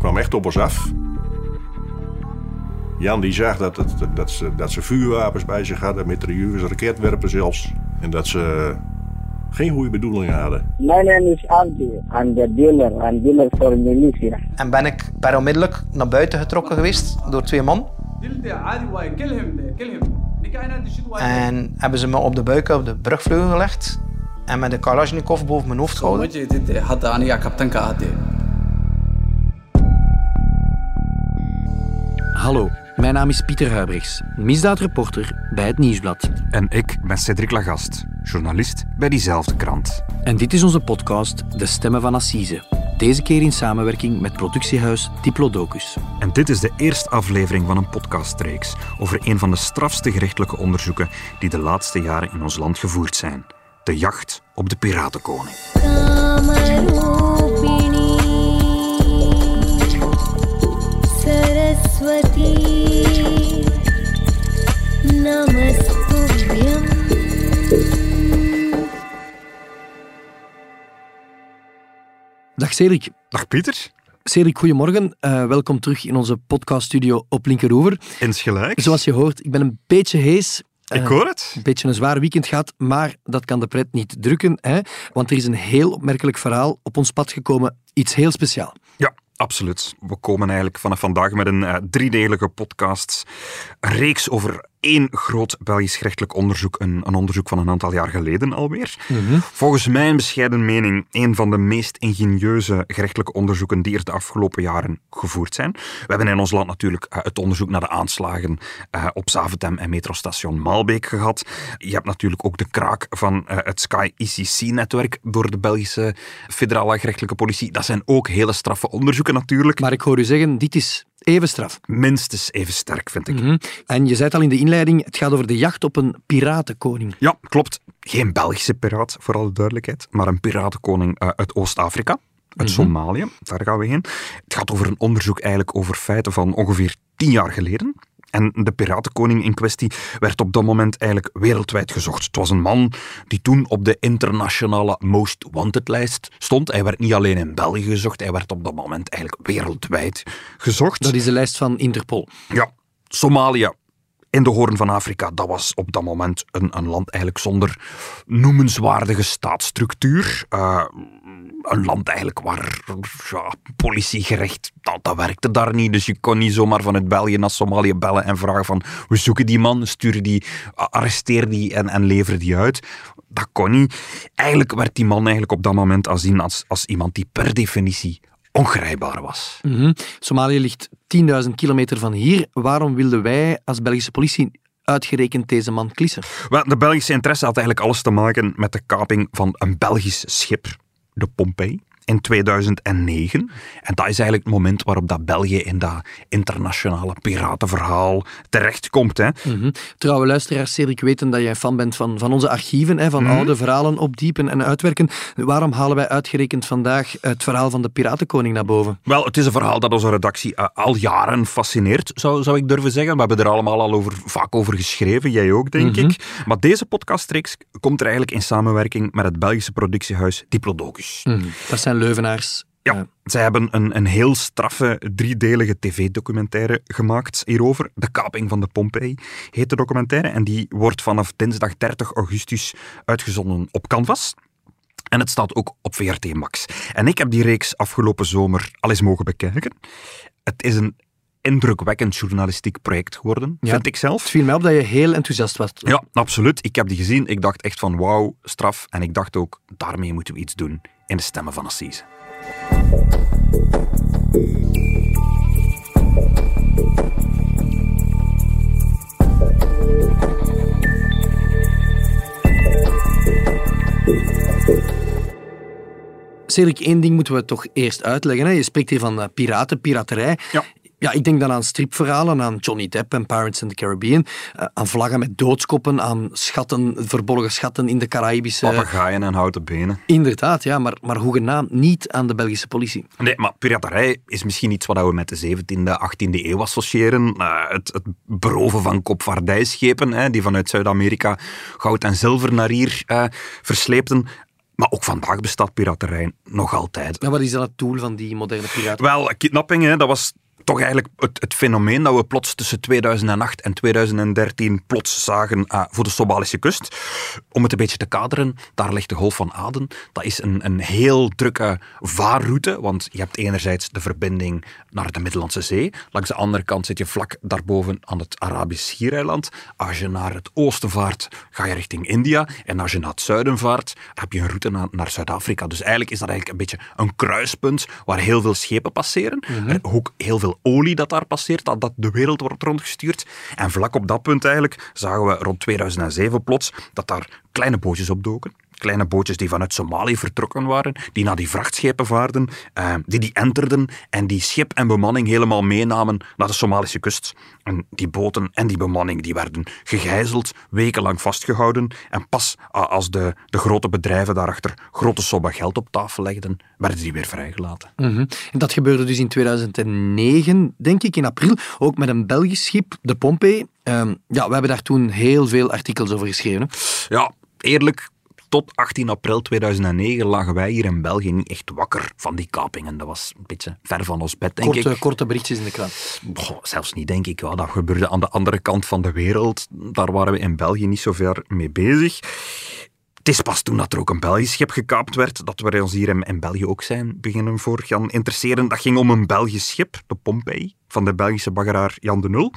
kwam echt op ons af. Jan die zag dat, het, dat, ze, dat ze vuurwapens bij zich hadden, mitrailleurs, raketwerpen zelfs. En dat ze geen goede bedoelingen hadden. Mijn naam is Abdi, I'm the dealer, I'm dealer voor militia. En ben ik per onmiddellijk naar buiten getrokken geweest door twee man. En hebben ze me op de buik op de brugvleugel gelegd en met de Kalashnikov boven mijn hoofd gehouden. Hallo, mijn naam is Pieter Huibrechts, misdaadreporter bij het Nieuwsblad. En ik ben Cedric Lagast, journalist bij diezelfde krant. En dit is onze podcast De Stemmen van Assise. Deze keer in samenwerking met productiehuis Diplodocus. En dit is de eerste aflevering van een podcastreeks over een van de strafste gerechtelijke onderzoeken die de laatste jaren in ons land gevoerd zijn. De jacht op de piratenkoning. Dag Pieter, Cedric, goedemorgen. Eh, welkom terug in onze podcaststudio op Linkeroever. insgelijks. Zoals je hoort, ik ben een beetje hees. Ik Eh, hoor het. Een beetje een zwaar weekend gehad, maar dat kan de pret niet drukken. Hè? Want er is een heel opmerkelijk verhaal op ons pad gekomen. Iets heel speciaal. Ja, absoluut. We komen eigenlijk vanaf vandaag met een eh, driedelige podcast. Een reeks over één groot Belgisch gerechtelijk onderzoek. Een, een onderzoek van een aantal jaar geleden alweer. Volgens mijn bescheiden mening een van de meest ingenieuze gerechtelijke onderzoeken die er de afgelopen jaren gevoerd zijn. We hebben in ons land natuurlijk eh, het onderzoek naar de aanslagen eh, op Zaventem en metrostation Maalbeek gehad. Je hebt natuurlijk ook de kraak van eh, het Sky ICC-netwerk door de Belgische federale gerechtelijke politie. Dat zijn ook hele straffe onderzoeken natuurlijk. Maar ik hoor u zeggen, dit is even straf. Minstens even sterk, vind ik. Mhm. En je zei het al in de inleiding, het gaat over de jacht op een piratenkoning. Ja, klopt. Geen Belgische piraat, voor alle duidelijkheid, maar een piratenkoning eh, uit Oost-Afrika. Uit Somalië, daar gaan we heen. Het gaat over een onderzoek eigenlijk over feiten van ongeveer tien jaar geleden. En de piratenkoning in kwestie werd op dat moment eigenlijk wereldwijd gezocht. Het was een man die toen op de internationale Most Wanted lijst stond. Hij werd niet alleen in België gezocht, hij werd op dat moment eigenlijk wereldwijd gezocht. Dat is de lijst van Interpol. Ja, Somalië in de Hoorn van Afrika, dat was op dat moment een, een land eigenlijk zonder noemenswaardige staatsstructuur. Eh, een land eigenlijk waar ja, politiegerecht, dat, dat werkte daar niet. Dus je kon niet zomaar vanuit België naar Somalië bellen en vragen van we zoeken die man, stuur die, arresteer die en, en lever die uit. Dat kon niet. Eigenlijk werd die man eigenlijk op dat moment aanzien als, als iemand die per definitie ongrijpbaar was. Mhm. Somalië ligt 10.000 kilometer van hier. Waarom wilden wij als Belgische politie uitgerekend deze man klissen? Wel, de Belgische interesse had eigenlijk alles te maken met de kaping van een Belgisch schip, de Pompei, in 2009. En dat is eigenlijk het moment waarop dat België in dat internationale piratenverhaal terechtkomt. Hè. Mhm. Trouwe luisteraars, Cedric, weten dat jij fan bent van, van onze archieven, hè, van Mhm. oude verhalen opdiepen en uitwerken. Waarom halen wij uitgerekend vandaag het verhaal van de piratenkoning naar boven? Wel, het is een verhaal dat onze redactie eh, al jaren fascineert, zou, zou ik durven zeggen. We hebben er allemaal al over, vaak over geschreven, jij ook, denk Mhm. ik. Maar deze podcastreeks komt er eigenlijk in samenwerking met het Belgische productiehuis Diplodocus. Dat zijn Leuvenaars. Ja, Eh, zij hebben een, een heel straffe driedelige tv-documentaire gemaakt hierover. De kaping van de Pompei heet de documentaire. En die wordt vanaf dinsdag 30 augustus uitgezonden op Canvas. En het staat ook op VRT Max. En ik heb die reeks afgelopen zomer al eens mogen bekijken. Het is een indrukwekkend journalistiek project geworden, Ja. vind ik zelf. het viel mij op dat je heel enthousiast was. Ja, absoluut. Ik heb die gezien. Ik dacht echt van wauw, straf. En ik dacht ook, daarmee moeten we iets doen in de stemmen van Assise. Cedric, één ding moeten we toch eerst uitleggen. Hè? Je spreekt hier van eh, piraten, piraterij. Ja. Ja, ik denk dan aan stripverhalen, aan Johnny Depp en Pirates in the Caribbean, eh, aan vlaggen met doodskoppen, aan schatten, verborgen schatten in de Caribische... Papagaaien en houten benen. Inderdaad, ja, maar, maar hoegenaamd niet aan de Belgische politie. Nee, maar piraterij is misschien iets wat we met de 17e, 18e eeuw associëren. Eh, het, het beroven van kopvaardijschepen, hè, die vanuit Zuid-Amerika goud en zilver naar hier eh, versleepten. Maar ook vandaag bestaat piraterij nog altijd. En wat is dan het doel van die moderne piraten? Wel, kidnapping, hè, dat was toch eigenlijk het, het, fenomeen dat we plots tussen 2008 en 2013 plots zagen uh, voor de Somalische kust. Om het een beetje te kaderen, daar ligt de Golf van Aden. Dat is een, een heel drukke vaarroute, want je hebt enerzijds de verbinding naar de Middellandse Zee. Langs de andere kant zit je vlak daarboven aan het Arabisch Schiereiland. Als je naar het oosten vaart, ga je richting India. En als je naar het zuiden vaart, heb je een route naar, naar Zuid-Afrika. Dus eigenlijk is dat eigenlijk een beetje een kruispunt waar heel veel schepen passeren. Mm -hmm. Ook heel veel olie dat daar passeert, dat, dat de wereld wordt rondgestuurd. En vlak op dat punt eigenlijk zagen we rond 2007 plots dat daar kleine bootjes opdoken. Kleine bootjes die vanuit Somalië vertrokken waren, die naar die vrachtschepen vaarden, eh, die die enterden en die schip en bemanning helemaal meenamen naar de Somalische kust. En die boten en die bemanning die werden gegijzeld, wekenlang vastgehouden. En pas als de, de grote bedrijven daarachter grote sommen geld op tafel legden, werden die weer vrijgelaten. Mm -hmm. En dat gebeurde dus in 2009, denk ik, in april. Ook met een Belgisch schip, de Pompey. Um, ja, we hebben daar toen heel veel artikels over geschreven. Hè? Ja, eerlijk, tot 18 april 2009 lagen wij hier in België niet echt wakker van die kapingen. Dat was een beetje ver van ons bed, denk korte, ik. Korte berichtjes in de krant. Goh, zelfs niet, denk ik. Ja, dat gebeurde aan de andere kant van de wereld. Daar waren we in België niet zo ver mee bezig. Het is pas toen dat er ook een Belgisch schip gekaapt werd, dat we ons hier in, in België ook zijn beginnen voor gaan interesseren. Dat ging om een Belgisch schip, de Pompey, van de Belgische baggeraar Jan de Nul.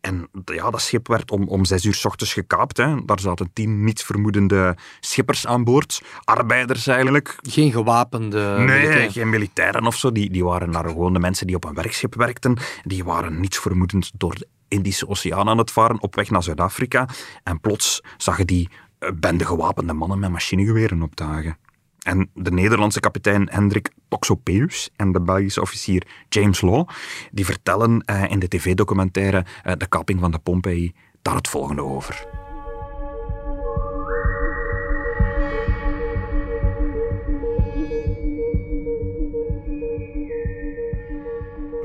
En ja, dat schip werd om, om zes uur s ochtends gekaapt. Hè. Daar zaten tien nietsvermoedende schippers aan boord. Arbeiders eigenlijk. Geen gewapende Nee, militairen. geen militairen of zo. Die, die waren naar gewoon de mensen die op een werkschip werkten. Die waren nietsvermoedend door de Indische Oceaan aan het varen op weg naar Zuid-Afrika. En plots zagen die bende gewapende mannen met machinegeweren opdagen. En de Nederlandse kapitein Hendrik Toxopeus en de Belgische officier James Law, die vertellen uh, in de tv-documentaire uh, De kaping van de Pompey daar het volgende over.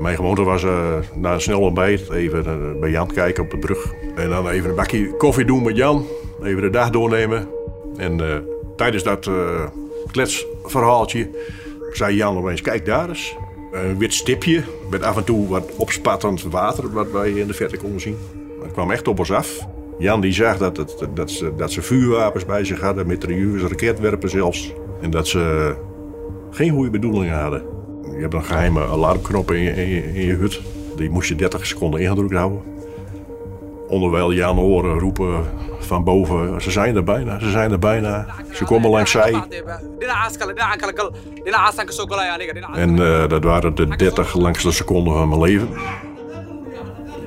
Mijn gewoonte was uh, na een snel ontbijt even uh, bij Jan kijken op de brug. En dan even een bakje koffie doen met Jan. Even de dag doornemen. En uh, tijdens dat kletsverhaaltje zei Jan opeens, kijk daar eens. Een wit stipje met af en toe wat opspattend water wat wij in de verte konden zien. Dat kwam echt op ons af. Jan die zag dat, het, dat, ze, dat ze vuurwapens bij zich hadden, mitrailleurs, raketwerpen zelfs. En dat ze geen goede bedoelingen hadden. Je hebt een geheime alarmknop in je, in je, je hut. Die moest je 30 seconden ingedrukt houden. Onderwijl Jan horen roepen van boven, ze zijn er bijna, ze zijn er bijna. Ze komen langs zij. En uh, dat waren de 30 langste seconden van mijn leven.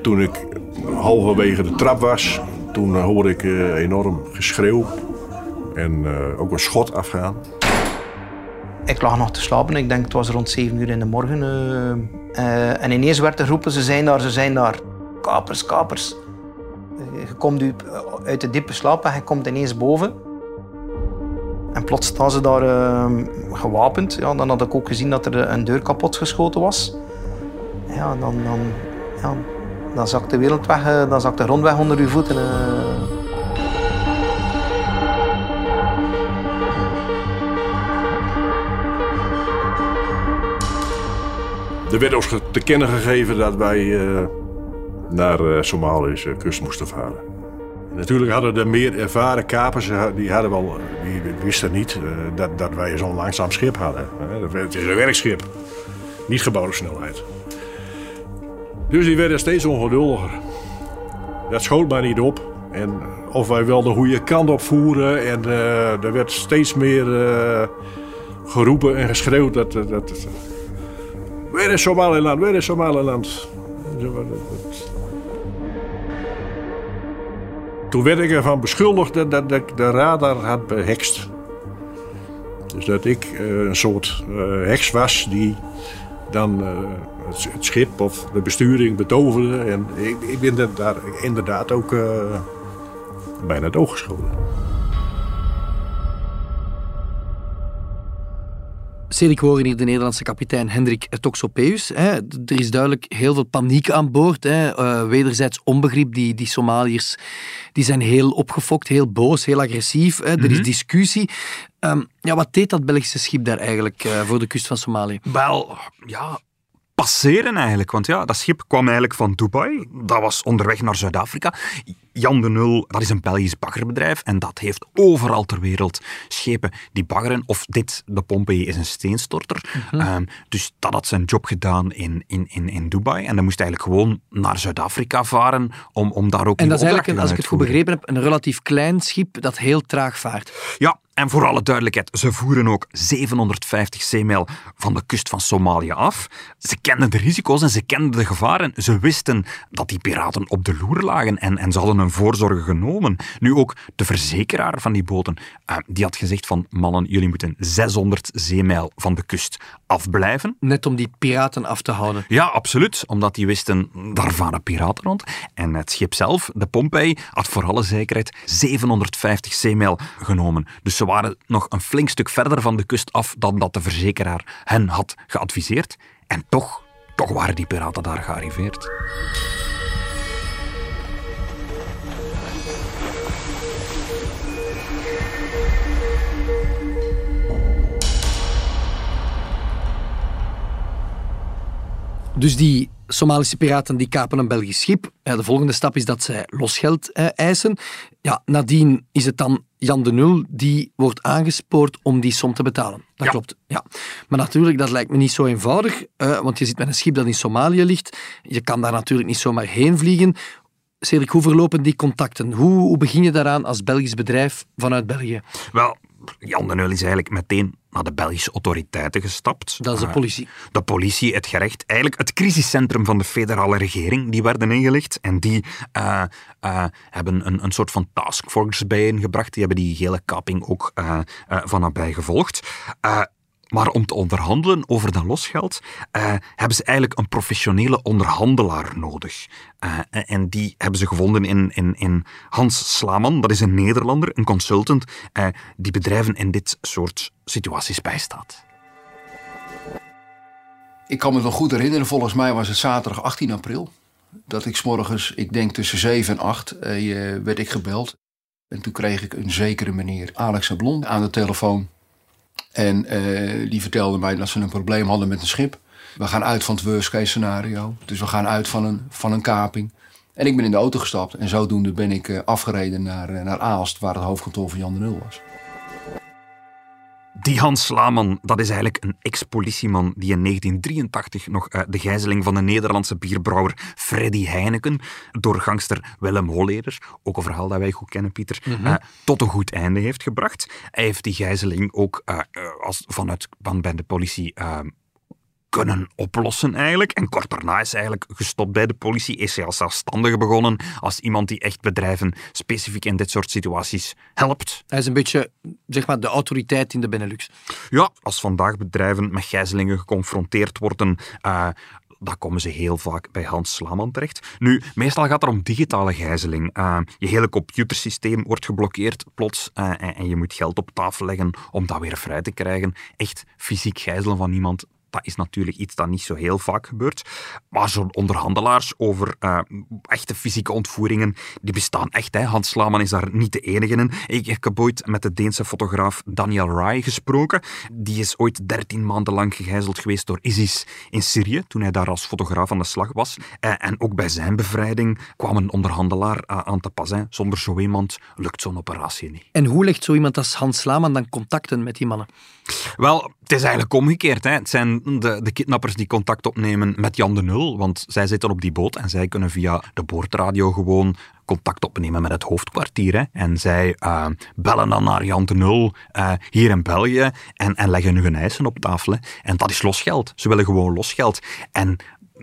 Toen ik halverwege de trap was, toen hoorde ik uh, enorm geschreeuw. En ook een schot afgaan. Ik lag nog te slapen, ik denk het was rond 7 uur in de morgen. en ineens werd er geroepen, ze zijn daar, ze zijn daar. Kapers, kapers je komt uit de diepe slaap en je komt ineens boven. En plots staan ze daar uh, gewapend. Ja, dan had ik ook gezien dat er een deur kapot geschoten was. Ja, dan, dan, ja, dan zakt de wereld weg, uh, dan zakt de grond weg onder je voeten. Er werd ons te kennen gegeven dat wij uh, naar de Somalische kust moesten varen. Natuurlijk hadden de meer ervaren kapers, die, hadden wel, die wisten niet uh, dat, dat wij zo'n langzaam schip hadden. Het is een werkschip, niet gebouwde snelheid. Dus die werden steeds ongeduldiger. Dat schoot maar niet op. En of wij wel de goede kant op voeren. En uh, er werd steeds meer uh, geroepen en geschreeuwd. Dat, dat, Weer is Somaliland, weer is Somaliland. Toen werd ik ervan beschuldigd dat, ik de radar had behekst. Dus dat ik uh, een soort uh, heks was die dan uh, het, schip of de besturing betoverde. En ik, ben daar inderdaad ook bijna het Cedric horen hier de Nederlandse kapitein Hendrik Toxopeus. Hè. Er is duidelijk heel veel paniek aan boord. Hè. Uh, wederzijds onbegrip. Die, die Somaliërs die zijn heel opgefokt, heel boos, heel agressief. Hè. Er is mhm. discussie. Um, ja, wat deed dat Belgische schip daar eigenlijk uh, voor de kust van Somalië? Wel, ja, passeren eigenlijk. Want ja, dat schip kwam eigenlijk van Dubai. Dat was onderweg naar Zuid-Afrika. Jan de Nul, dat is een Belgisch baggerbedrijf en dat heeft overal ter wereld schepen die baggeren. Of dit, de Pompey, is een steenstorter. Mhm. Ehm, dus dat had zijn job gedaan in, in, in, in Dubai. En dan moest eigenlijk gewoon naar Zuid-Afrika varen om, om daar ook En dat is eigenlijk, als ik het goed begrepen heb, een relatief klein schip dat heel traag vaart. Ja, en voor alle duidelijkheid, ze voeren ook 750 zeemijl van de kust van Somalië af. Ze kenden de risico's en ze kenden de gevaren. Ze wisten dat die piraten op de loer lagen en, en ze hadden een voorzorgen genomen. Nu ook de verzekeraar van die boten, uh, die had gezegd van mannen, jullie moeten 600 zeemijl van de kust afblijven. Net om die piraten af te houden. Ja, absoluut. Omdat die wisten, daar varen piraten rond. En het schip zelf, de Pompey, had voor alle zekerheid 750 zeemijl genomen. Dus ze waren nog een flink stuk verder van de kust af dan dat de verzekeraar hen had geadviseerd. En toch, toch waren die piraten daar gearriveerd. Dus die Somalische piraten die kapen een Belgisch schip. de volgende stap is dat zij losgeld eh, eisen. Ja, nadien is het dan Jan de Nul die wordt aangespoord om die som te betalen. Dat klopt. Ja. Maar natuurlijk, dat lijkt me niet zo eenvoudig, eh, want je zit met een schip dat in Somalië ligt. Je kan daar natuurlijk niet zomaar heen vliegen. Cedric, hoe verlopen die contacten? Hoe, hoe begin je daaraan als Belgisch bedrijf vanuit België? Wel, Jan de Nul is eigenlijk meteen naar de Belgische autoriteiten gestapt. Dat is de ah, politie. de politie, het gerecht, eigenlijk het crisiscentrum van de federale regering, die werden ingelicht. En die uh, uh, hebben een, een soort van taskforce bijeengebracht. Die hebben die hele kaping ook uh, van nabij gevolgd. Maar om te onderhandelen over dat losgeld uh, hebben ze eigenlijk een professionele onderhandelaar nodig. Uh, en die hebben ze gevonden in, in, in Hans Slaman, dat is een Nederlander, een consultant, uh, die bedrijven in dit soort situaties bijstaat. Ik kan me wel goed herinneren, volgens mij was het zaterdag 18 april. Dat ik morgens, ik denk tussen 7 en 8, werd ik gebeld. En toen kreeg ik een zekere meneer Alex Sablon aan de telefoon. En uh, die vertelde mij dat ze een probleem hadden met een schip. We gaan uit van het worst case scenario. Dus we gaan uit van een, van een kaping. En ik ben in de auto gestapt. En zodoende ben ik uh, afgereden naar, uh, naar Aalst, waar het hoofdkantoor van Jan de Nul was. Die Hans Slaman, dat is eigenlijk een ex-politieman die in 1983 nog uh, de gijzeling van de Nederlandse bierbrouwer Freddy Heineken door gangster Willem Holleder, ook een verhaal dat wij goed kennen, Pieter, mm -hmm. uh, tot een goed einde heeft gebracht. Hij heeft die gijzeling ook uh, als, vanuit van bij de politie kunnen oplossen eigenlijk. En kort daarna is hij eigenlijk gestopt bij de politie, is hij als zelfstandige begonnen, als iemand die echt bedrijven specifiek in dit soort situaties helpt. Hij is een beetje, zeg maar, de autoriteit in de Benelux. Ja, als vandaag bedrijven met gijzelingen geconfronteerd worden, uh, dan komen ze heel vaak bij Hans Slaman terecht. Nu, meestal gaat het om digitale gijzeling. Uh, je hele computersysteem wordt geblokkeerd plots uh, en, en, je moet geld op tafel leggen om dat weer vrij te krijgen. Echt fysiek gijzelen van iemand, dat is natuurlijk iets dat niet zo heel vaak gebeurt. Maar zo'n onderhandelaars over uh, echte fysieke ontvoeringen, die bestaan echt. Hè. Hans Slaman is daar niet de enige in. Ik heb ooit met de Deense fotograaf Daniel Rai gesproken. Die is ooit 13 maanden lang gegijzeld geweest door ISIS in Syrië, toen hij daar als fotograaf aan de slag was. Uh, en ook bij zijn bevrijding kwam een onderhandelaar uh, aan te pas. Hè. Zonder zo iemand lukt zo'n operatie niet. En hoe legt zo iemand als Hans Slaman dan contacten met die mannen? Wel, het is eigenlijk omgekeerd. Hè. Het zijn de, de kidnappers die contact opnemen met Jan de Nul, want zij zitten op die boot en zij kunnen via de boordradio gewoon contact opnemen met het hoofdkwartier. En zij uh, bellen dan naar Jan de Nul uh, hier in België en, en leggen hun eisen op tafel. En dat is losgeld. Ze willen gewoon losgeld. En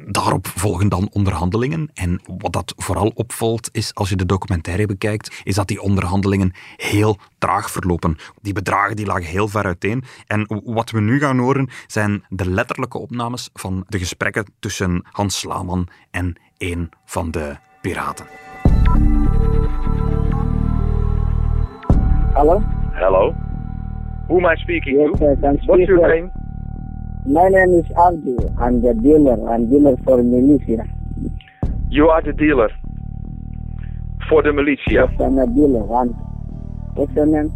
Daarop volgen dan onderhandelingen. En wat dat vooral opvalt, is als je de documentaire bekijkt, is dat die onderhandelingen heel traag verlopen. Die bedragen die lagen heel ver uiteen. En wat we nu gaan horen, zijn de letterlijke opnames van de gesprekken tussen Hans Slaman en een van de piraten. Hallo? Hello. Who am I speaking yes, to? What's your name? My name is Abdi. I'm the dealer. I'm dealer for militia. You are the dealer for the militia. Yes, I'm a dealer. And what's your name?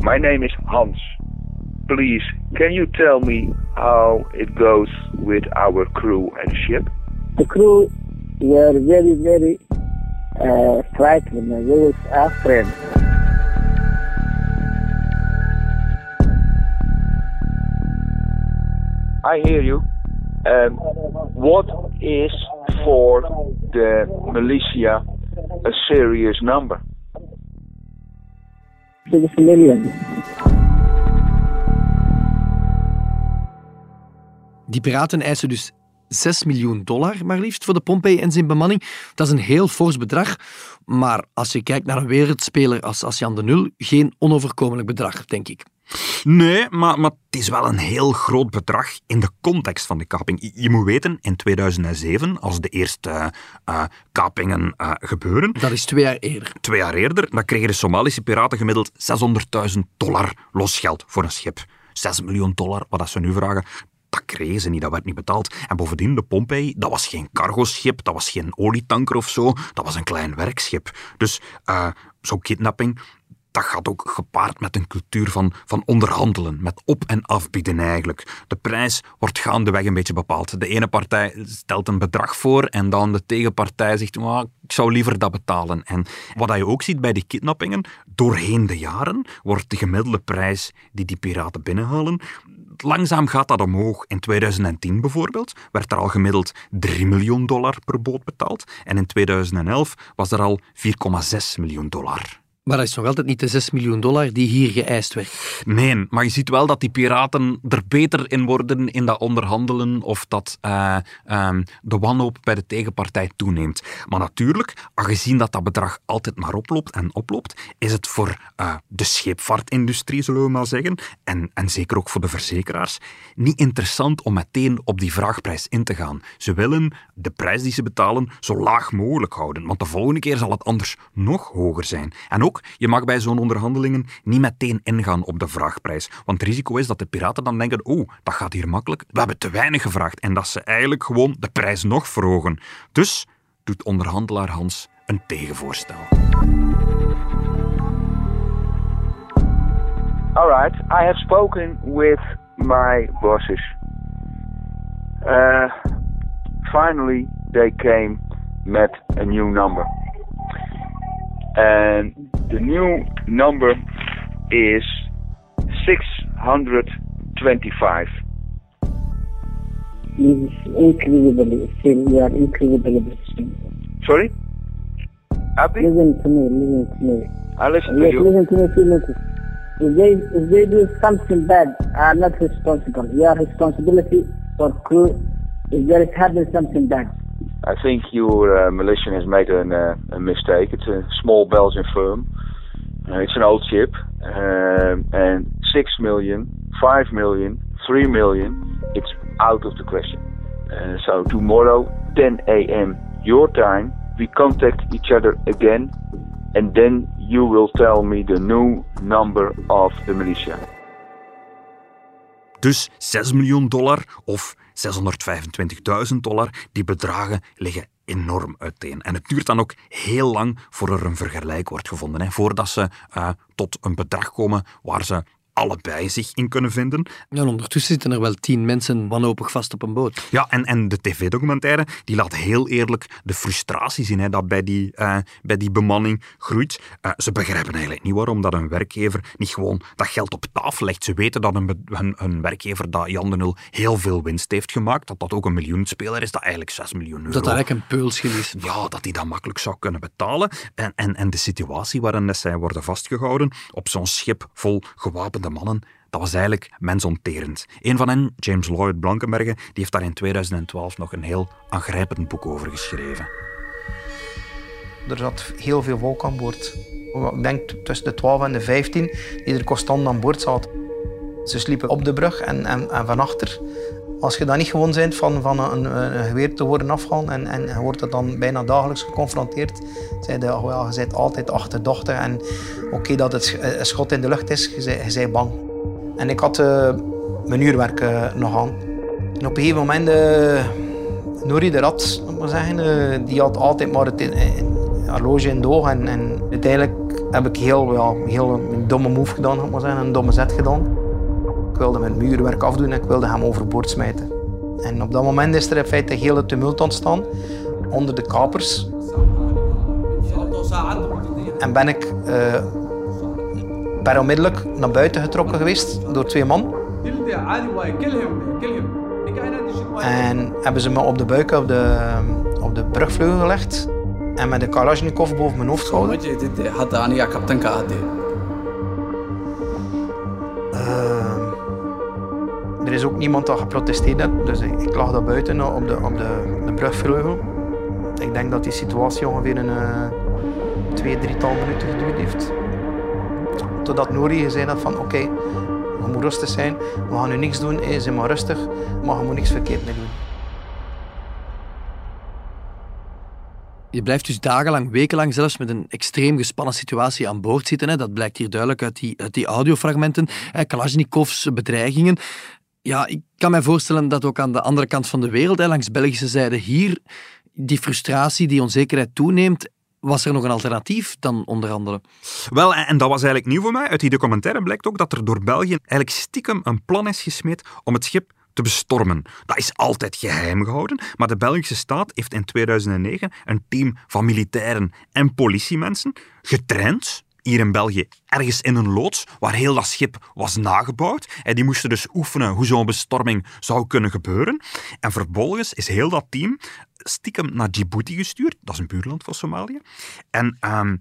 My name is Hans. Please, can you tell me how it goes with our crew and ship? The crew were very, very uh, frightened. They were afraid. I hear you. Um, what is for the militia a serious number? Six million. Die piraten eisen dus 6 miljoen dollar maar liefst voor de Pompey en zijn bemanning. Dat is een heel fors bedrag. Maar als je kijkt naar een wereldspeler als, Jan de Nul, geen onoverkomelijk bedrag, denk ik. Nee, maar, maar het is wel een heel groot bedrag in de context van de kaping. Je, moet weten, in 2007, als de eerste eh, kapingen eh, gebeuren, Dat is twee jaar eerder. twee jaar eerder, dan kregen de Somalische piraten gemiddeld 600.000 dollar losgeld voor een schip. 6 miljoen dollar, wat dat ze nu vragen, dat kregen ze niet, dat werd niet betaald. En bovendien, de Pompey, dat was geen cargoschip, dat was geen olietanker of zo, dat was een klein werkschip. Dus eh, zo'n kidnapping, dat gaat ook gepaard met een cultuur van, van onderhandelen, met op- en afbieden eigenlijk. De prijs wordt gaandeweg een beetje bepaald. De ene partij stelt een bedrag voor en dan de tegenpartij zegt, "Maar ik zou liever dat betalen. En wat je ook ziet bij die kidnappingen, doorheen de jaren wordt de gemiddelde prijs die die piraten binnenhalen, langzaam gaat dat omhoog. In 2010 bijvoorbeeld werd er al gemiddeld 3 miljoen dollar per boot betaald en in 2011 was er al 4,6 miljoen dollar. Maar dat is nog altijd niet de 6 miljoen dollar die hier geëist werd. Nee, maar je ziet wel dat die piraten er beter in worden in dat onderhandelen of dat eh, ehm, de wanhoop bij de tegenpartij toeneemt. Maar natuurlijk, aangezien dat dat bedrag altijd maar oploopt en oploopt, is het voor eh, de scheepvaartindustrie, zullen we maar zeggen, en, en zeker ook voor de verzekeraars, niet interessant om meteen op die vraagprijs in te gaan. Ze willen de prijs die ze betalen zo laag mogelijk houden, want de volgende keer zal het anders nog hoger zijn. En ook, je mag bij zo'n onderhandelingen niet meteen ingaan op de vraagprijs, want het risico is dat de piraten dan denken, oh, dat gaat hier makkelijk, we hebben te weinig gevraagd, en dat ze eigenlijk gewoon de prijs nog verhogen. Dus doet onderhandelaar Hans een tegenvoorstel. All right, I have spoken with my bosses. Uh, finally, they came met a new number. And the new number is 625. It's incredibly still. You are incredibly still. Sorry? Abdi? Listen to me. Listen to me. I listen to you. listen to me. please Listen. If they if they do something bad, I'm not responsible. Your responsibility for crew if there is happened something bad. I think your uh, militia has made an, uh, a mistake. It's a small Belgian firm. Uh, it's an old ship. Um, and 6 million, 5 million, 3 million, it's out of the question. Uh, so tomorrow, 10 a.m. your time, we contact each other again. And then you will tell me the new number of the militia. Dus 6 miljoen dollar of 625.000 dollar, die bedragen liggen enorm uiteen. En het duurt dan ook heel lang voor er een vergelijk wordt gevonden. Hè, voordat ze eh, tot een bedrag komen waar ze allebei zich in kunnen vinden. En ondertussen zitten er wel tien mensen wanhopig vast op een boot. Ja, en, en de tv-documentaire die laat heel eerlijk de frustratie zien hè, dat bij die, eh, bij die bemanning groeit. Eh, ze begrijpen eigenlijk niet waarom dat een werkgever niet gewoon dat geld op tafel legt. Ze weten dat een, een, een werkgever dat Jan de Nul heel veel winst heeft gemaakt, dat dat ook een miljoenspeler is, dat eigenlijk 6 miljoen euro... Dat dat eigenlijk een peulschil is. Ja, dat hij dat makkelijk zou kunnen betalen. En, en, en de situatie waarin zij worden vastgehouden op zo'n schip vol gewapende mannen, dat was eigenlijk mensonterend. Een van hen, James Lloyd Blankenbergen, die heeft daar in 2012 nog een heel aangrijpend boek over geschreven. Er zat heel veel volk aan boord. Ik denk tussen de 12 en de 15 die er constant aan boord zaten. Ze sliepen op de brug en, en, en van achter. Als je dan niet gewoon bent van, van een, een, geweer te worden afgehaald en, en je wordt er dan bijna dagelijks geconfronteerd, zei je, oh ja, je bent altijd achterdochtig en oké dat het een schot in de lucht is, je je bent bang. En ik had eh, mijn uurwerk eh, nog aan. En op een gegeven moment, uh, Nouri de Rat, moet zeggen, die had altijd maar het horloge in doog. En, en uiteindelijk heb ik heel, ja, heel een domme move gedaan, moet zeggen, een domme zet gedaan. Ik wilde mijn muurwerk afdoen en ik wilde hem overboord smijten. En op dat moment is er in feite een hele tumult ontstaan onder de kapers. En ben ik uh, per onmiddellijk naar buiten getrokken geweest door twee man. En hebben ze me op de buik op de, op de brugvleugel gelegd en met de Kalashnikov boven mijn hoofd gehouden. Er is ook niemand dat geprotesteerd heeft, dus ik, lag daar buiten op de, op de, de brugvleugel. Ik denk dat die situatie ongeveer een uh, twee, drietal minuten geduurd heeft. Totdat Nori gezegd had van oké, okay, je moet rustig zijn, we gaan nu niks doen, hey, zijn maar rustig, maar je moet niks verkeerd mee doen. Je blijft dus dagenlang, wekenlang zelfs met een extreem gespannen situatie aan boord zitten. Hè. Dat blijkt hier duidelijk uit die, uit die audiofragmenten. Kalashnikovs bedreigingen. Ja, ik kan me voorstellen dat ook aan de andere kant van de wereld, hè, langs Belgische zijde hier, die frustratie, die onzekerheid toeneemt. Was er nog een alternatief dan onder andere? Wel, en dat was eigenlijk nieuw voor mij. Uit die documentaire blijkt ook dat er door België eigenlijk stiekem een plan is gesmeed om het schip te bestormen. Dat is altijd geheim gehouden, maar de Belgische staat heeft in 2009 een team van militairen en politiemensen getraind hier in België ergens in een loods waar heel dat schip was nagebouwd. En die moesten dus oefenen hoe zo'n bestorming zou kunnen gebeuren. En vervolgens is heel dat team stiekem naar Djibouti gestuurd. Dat is een buurland van Somalië. En um,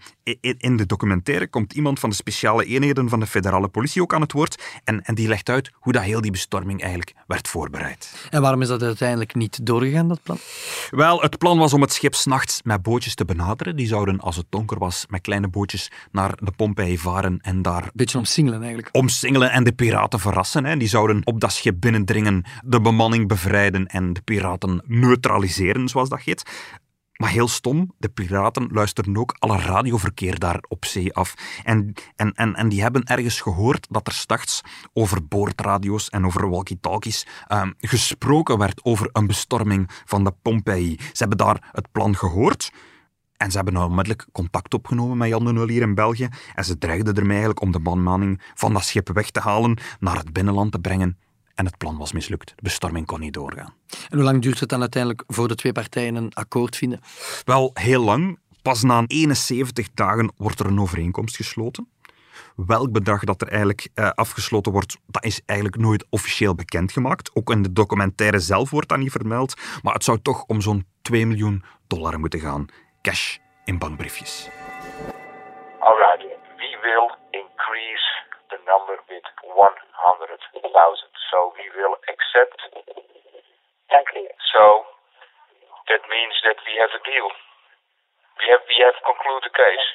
in de documentaire komt iemand van de speciale eenheden van de federale politie ook aan het woord. En, en die legt uit hoe dat heel die bestorming eigenlijk werd voorbereid. En waarom is dat uiteindelijk niet doorgegaan, dat plan? Wel, het plan was om het schip s'nachts met bootjes te benaderen. Die zouden, als het donker was, met kleine bootjes naar de Pompeii varen en daar... Beetje omsingelen eigenlijk. Omsingelen en de piraten verrassen. Hè. Die zouden op dat schip binnendringen, de bemanning bevrijden en de piraten neutraliseren zoals dat heet. Maar heel stom, de piraten luisteren ook alle radioverkeer daar op zee af. En, en, en, en die hebben ergens gehoord dat er straks over boordradio's en over walkie-talkies um, gesproken werd over een bestorming van de Pompeii. Ze hebben daar het plan gehoord. En ze hebben onmiddellijk contact opgenomen met Jan de Nul hier in België. En ze dreigden ermee eigenlijk om de bemanning van dat schip weg te halen, naar het binnenland te brengen en het plan was mislukt. De bestorming kon niet doorgaan. En hoe lang duurt het dan uiteindelijk voor de twee partijen een akkoord vinden? Wel, heel lang. Pas na 71 dagen wordt er een overeenkomst gesloten. Welk bedrag dat er eigenlijk eh, afgesloten wordt, dat is eigenlijk nooit officieel bekendgemaakt. Ook in de documentaire zelf wordt dat niet vermeld. Maar het zou toch om zo'n 2 miljoen dollar moeten gaan. Cash in bankbriefjes. Alright, wie wil increase number with 100,000? So we will accept. Thank you. So that means that we have a deal. We have we have concluded the case.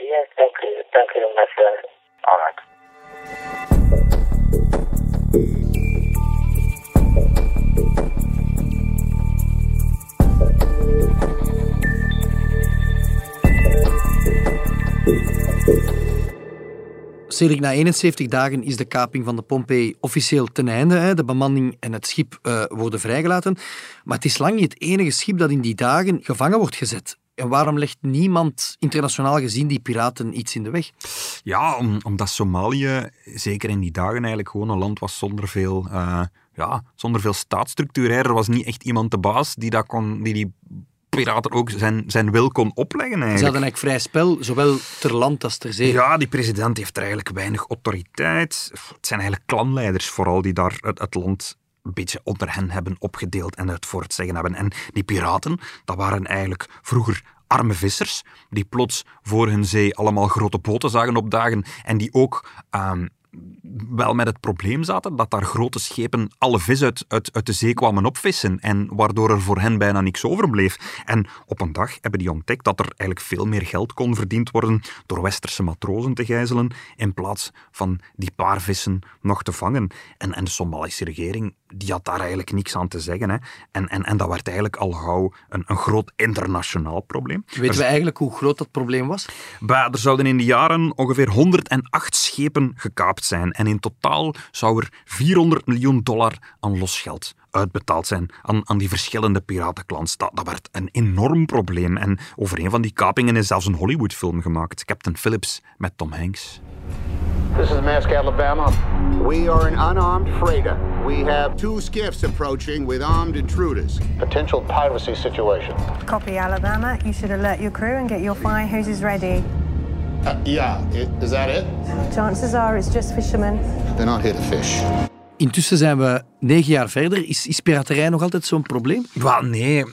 Yes, thank you. Thank you, my friend. All right. Na 71 dagen is de kaping van de Pompei officieel ten einde. De bemanning en het schip uh, worden vrijgelaten. Maar het is lang niet het enige schip dat in die dagen gevangen wordt gezet. En waarom legt niemand internationaal gezien die piraten iets in de weg? Ja, om, omdat Somalië, zeker in die dagen, eigenlijk gewoon een land was zonder veel, uh, ja, zonder veel staatsstructuur. Er was niet echt iemand de baas die, dat kon, die die piraten ook zijn, zijn wil kon opleggen. Eigenlijk. Ze hadden eigenlijk vrij spel, zowel ter land als ter zee. Ja, die president heeft er eigenlijk weinig autoriteit. Het zijn eigenlijk klanleiders vooral die daar het, het land een beetje onder hen hebben opgedeeld en het voor het zeggen hebben. En die piraten, dat waren eigenlijk vroeger arme vissers, die plots voor hun zee allemaal grote boten zagen opdagen en die ook um, wel met het probleem zaten dat daar grote schepen alle vis uit, uit, uit de zee kwamen opvissen en waardoor er voor hen bijna niks overbleef. En op een dag hebben die ontdekt dat er eigenlijk veel meer geld kon verdiend worden door westerse matrozen te gijzelen in plaats van die paar vissen nog te vangen. En, en de Somalische regering die had daar eigenlijk niks aan te zeggen. Hè. En, en, en dat werd eigenlijk al gauw een, een groot internationaal probleem. Weten we eigenlijk hoe groot dat probleem was? Bah, er zouden in de jaren ongeveer 108 schepen gekaapt zijn. En in totaal zou er 400 miljoen dollar aan losgeld uitbetaald zijn aan, aan die verschillende piratenklans. Dat, dat werd een enorm probleem. En over een van die kapingen is zelfs een Hollywoodfilm gemaakt. Captain Phillips met Tom Hanks. This is Mask, Alabama. We are an unarmed freighter. We have two skiffs approaching with armed intruders. Potential piracy situation. Copy, Alabama. You should alert your crew and get your fire hoses ready. Uh, yeah, i- is that it? Chances are it's just fishermen. They're not here to fish. Intussen zijn we negen jaar verder. Is, piraterij nog altijd zo'n probleem? Wel, nee.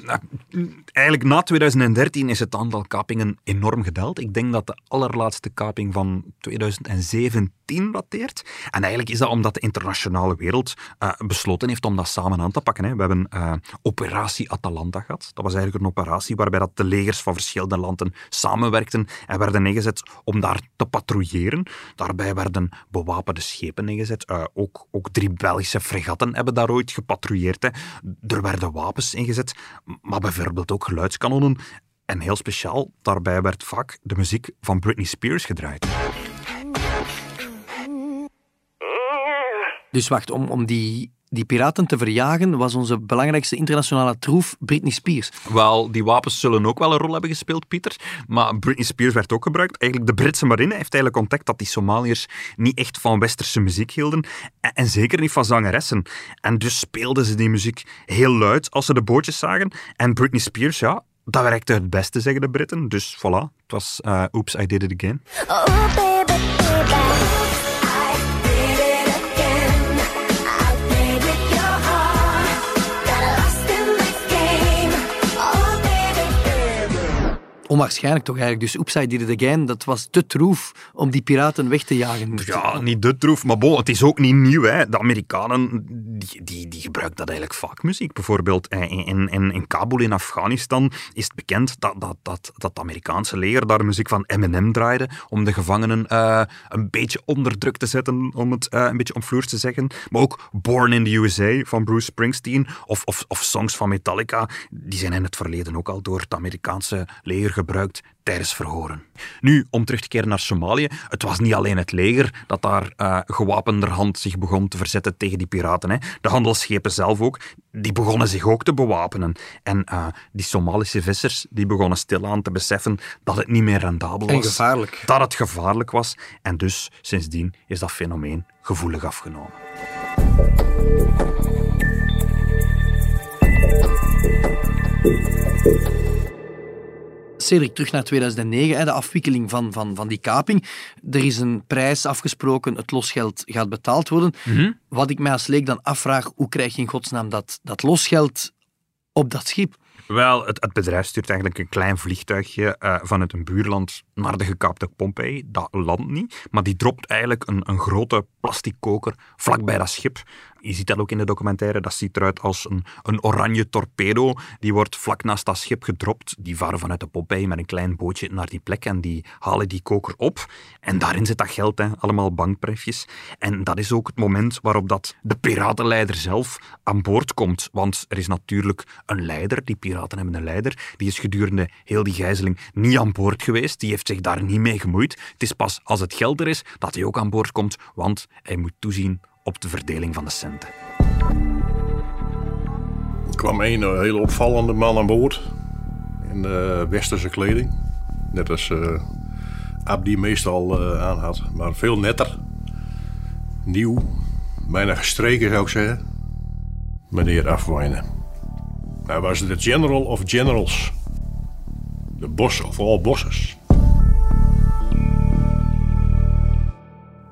Eigenlijk na 2013 is het aantal kapingen enorm gedaald. Ik denk dat de allerlaatste kaping van 2017 dateert. En eigenlijk is dat omdat de internationale wereld eh, besloten heeft om dat samen aan te pakken. Hè. We hebben eh, Operatie Atalanta gehad. Dat was eigenlijk een operatie waarbij dat de legers van verschillende landen samenwerkten en werden neergezet om daar te patrouilleren. Daarbij werden bewapende schepen neergezet. Eh, ook, ook drie Belgische fregatten hebben daar ooit gepatrouilleerd. Hè. Er werden wapens ingezet, maar bijvoorbeeld ook geluidskanonnen. En heel speciaal, daarbij werd vaak de muziek van Britney Spears gedraaid. Dus wacht, om, om die, die piraten te verjagen was onze belangrijkste internationale troef Britney Spears. Wel, die wapens zullen ook wel een rol hebben gespeeld, Pieter. Maar Britney Spears werd ook gebruikt. Eigenlijk, de Britse marine heeft eigenlijk ontdekt dat die Somaliërs niet echt van westerse muziek hielden. En, en zeker niet van zangeressen. En dus speelden ze die muziek heel luid als ze de bootjes zagen. En Britney Spears, ja, dat werkte het beste, zeggen de Britten. Dus voilà, het was uh, Oops, I Did It Again. Oh, Onwaarschijnlijk toch eigenlijk. Dus Oeps, I Did It Again, dat was te troef om die piraten weg te jagen. Ja, niet de troef, maar bon, het is ook niet nieuw. Hè. De Amerikanen die, die, die gebruiken dat eigenlijk vaak, muziek. Bijvoorbeeld in, in, in, in Kabul in Afghanistan is het bekend dat, dat, dat, dat Amerikaanse leger daar muziek van Eminem draaide om de gevangenen uh, een beetje onder druk te zetten, om het uh, een beetje omvloers te zeggen. Maar ook Born in the USA van Bruce Springsteen of, of, of songs van Metallica, die zijn in het verleden ook al door het Amerikaanse leger gebruikt tijdens verhoren. Nu, om terug te keren naar Somalië. Het was niet alleen het leger dat daar uh, gewapenderhand zich begon te verzetten tegen die piraten. Hè. De handelsschepen zelf ook, die begonnen zich ook te bewapenen. En uh, die Somalische vissers, die begonnen stilaan te beseffen dat het niet meer rendabel was. En gevaarlijk. Dat het gevaarlijk was. En dus, sindsdien, is dat fenomeen gevoelig afgenomen. Cedric, terug naar 2009, de afwikkeling van, van, van die kaping. Er is een prijs afgesproken, het losgeld gaat betaald worden. Mhm. Mm -hmm. Wat ik mij als leek dan afvraag, hoe krijg je in godsnaam dat, dat losgeld op dat schip? Wel, het, het, bedrijf stuurt eigenlijk een klein vliegtuigje uh, vanuit een buurland naar de gekaapte Pompeii. Dat landt niet, maar die dropt eigenlijk een, een grote plastic koker vlakbij dat schip. Je ziet dat ook in de documentaire. Dat ziet eruit als een, een oranje torpedo. Die wordt vlak naast dat schip gedropt. Die varen vanuit de Pompeii met een klein bootje naar die plek en die halen die koker op. En daarin zit dat geld, hè. allemaal bankbriefjes. En dat is ook het moment waarop dat de piratenleider zelf aan boord komt. Want er is natuurlijk een leider, die piraten hebben een leider. Die is gedurende heel die gijzeling niet aan boord geweest. Die heeft zich daar niet mee gemoeid. Het is pas als het geld er is dat hij ook aan boord komt, want hij moet toezien op de verdeling van de centen. Er kwam een uh, hele opvallende man aan boord. In uh, westerse kleding. Net als uh, Abdi meestal aan had. Maar veel netter. Nieuw. Bijna gestreken zou ik zeggen. Meneer Afwijnen. Hij was de general of generals. De boss of all bosses.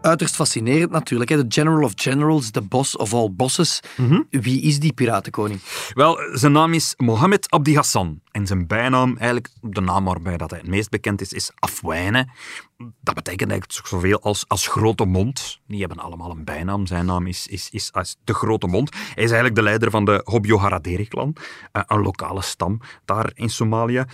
Uiterst fascinerend natuurlijk. De general of generals, de boss of all bosses. Mm -hmm. Wie is die piratenkoning? Wel, zijn naam is Mohammed Abdi Hassan. En zijn bijnaam, eigenlijk de naam waarbij dat hij het meest bekend is, is Afwijnen. Dat betekent eigenlijk zoveel als, als grote mond. Die hebben allemaal een bijnaam. Zijn naam is, is, is, is de grote mond. Hij is eigenlijk de leider van de Hobyo Haraderi-clan. Uh, een lokale stam daar in Somalië.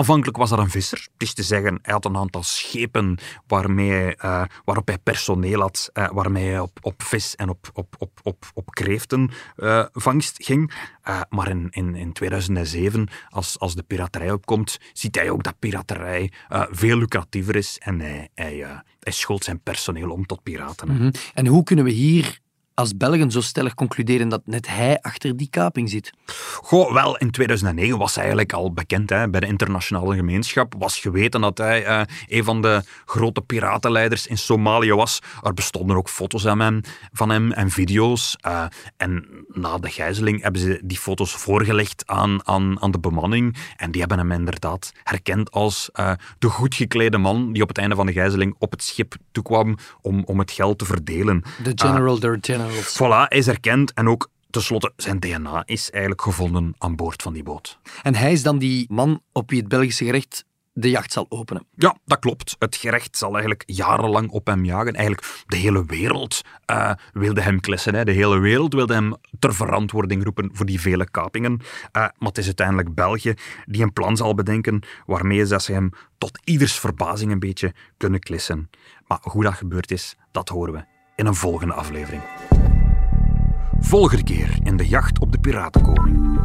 Aanvankelijk was dat een visser. Het is te zeggen, hij had een aantal schepen waarmee, eh, waarop hij personeel had, eh, waarmee hij op, op vis en op, op, op, op, kreeftenvangst ging. Eh, maar in, in, in 2007, als, als de piraterij opkomt, ziet hij ook dat piraterij veel lucratiever is en hij, hij, hij schoolt zijn personeel om tot piraten. Mhm. En hoe kunnen we hier als Belgen zo stellig concluderen dat net hij achter die kaping zit? Goh, wel, in 2009 was hij eigenlijk al bekend hè, bij de internationale gemeenschap. Was geweten dat hij eh, een van de grote piratenleiders in Somalië was. Er bestonden ook foto's aan hem, van hem en video's. eh, en na de gijzeling hebben ze die foto's voorgelegd aan, aan, aan de bemanning. En die hebben hem inderdaad herkend als eh, de goed geklede man die op het einde van de gijzeling op het schip toekwam om, om het geld te verdelen. De General der Voilà, hij is erkend en ook tenslotte zijn DNA is eigenlijk gevonden aan boord van die boot. En hij is dan die man op wie het Belgische gerecht de jacht zal openen. Ja, dat klopt. Het gerecht zal eigenlijk jarenlang op hem jagen. Eigenlijk de hele wereld eh, wilde hem klessen. Hè. De hele wereld wilde hem ter verantwoording roepen voor die vele kapingen. Eh, maar het is uiteindelijk België die een plan zal bedenken waarmee ze ze hem tot ieders verbazing een beetje kunnen klissen. Maar hoe dat gebeurd is, dat horen we in een volgende aflevering. Volgende keer in de jacht op de piratenkoning.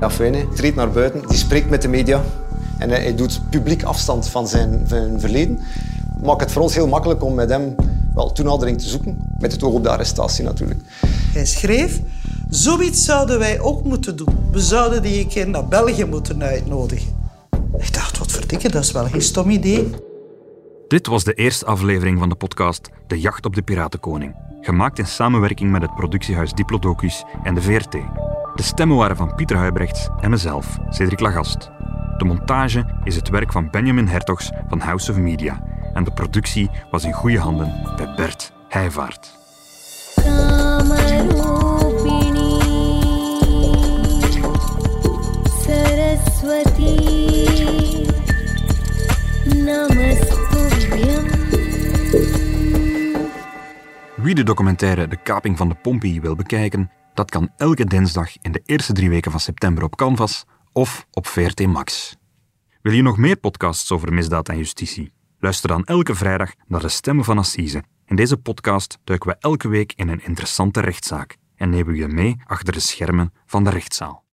Afwijnen treedt naar buiten, die spreekt met de media en hij, doet publiek afstand van zijn, van zijn verleden. Maakt het voor ons heel makkelijk om met hem wel toenadering te zoeken, met het oog op de arrestatie natuurlijk. Hij schreef, zoiets zouden wij ook moeten doen. We zouden die een keer naar België moeten uitnodigen. Ik dacht, wat verdikke, dat is wel geen stom idee. Dit was de eerste aflevering van de podcast De Jacht op de Piratenkoning, gemaakt in samenwerking met het productiehuis Diplodocus en de VRT. De stemmen waren van Pieter Huibrechts en mezelf, Cedric Lagast. De montage is het werk van Benjamin Hertogs van House of Media en de productie was in goede handen bij Bert Heijvaart. कामरूपिणी Saraswati Wie de documentaire De Kaping van de Pompey wil bekijken, dat kan elke dinsdag in de eerste drie weken van september op Canvas of op VRT Max. Wil je nog meer podcasts over misdaad en justitie? Luister dan elke vrijdag naar de Stemmen van Assise. In deze podcast duiken we elke week in een interessante rechtszaak en nemen we je mee achter de schermen van de rechtszaal.